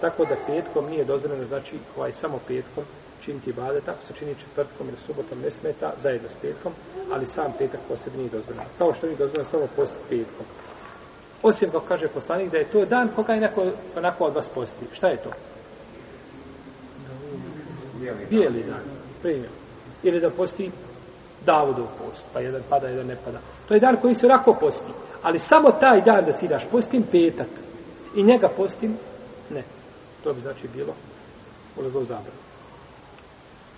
Tako da petkom nije dozvoljeno, znači ovaj, samo petkom činiti bade, tako se čini četvrtkom ili subotom ne smeta, zajedno s petkom, ali sam petak posebno nije dozvoljeno. Kao što nije dozvoljeno samo post petkom. Osim kako kaže poslanik da je to dan koga je neko, onako od vas posti. Šta je to? Bijeli dan. Primjer. Ili da posti Davudov post, pa jedan pada, jedan ne pada. To je dan koji se onako posti. Ali samo taj dan da si daš, postim petak. I njega postim, ne. To bi znači bilo ulazilo u zabranu.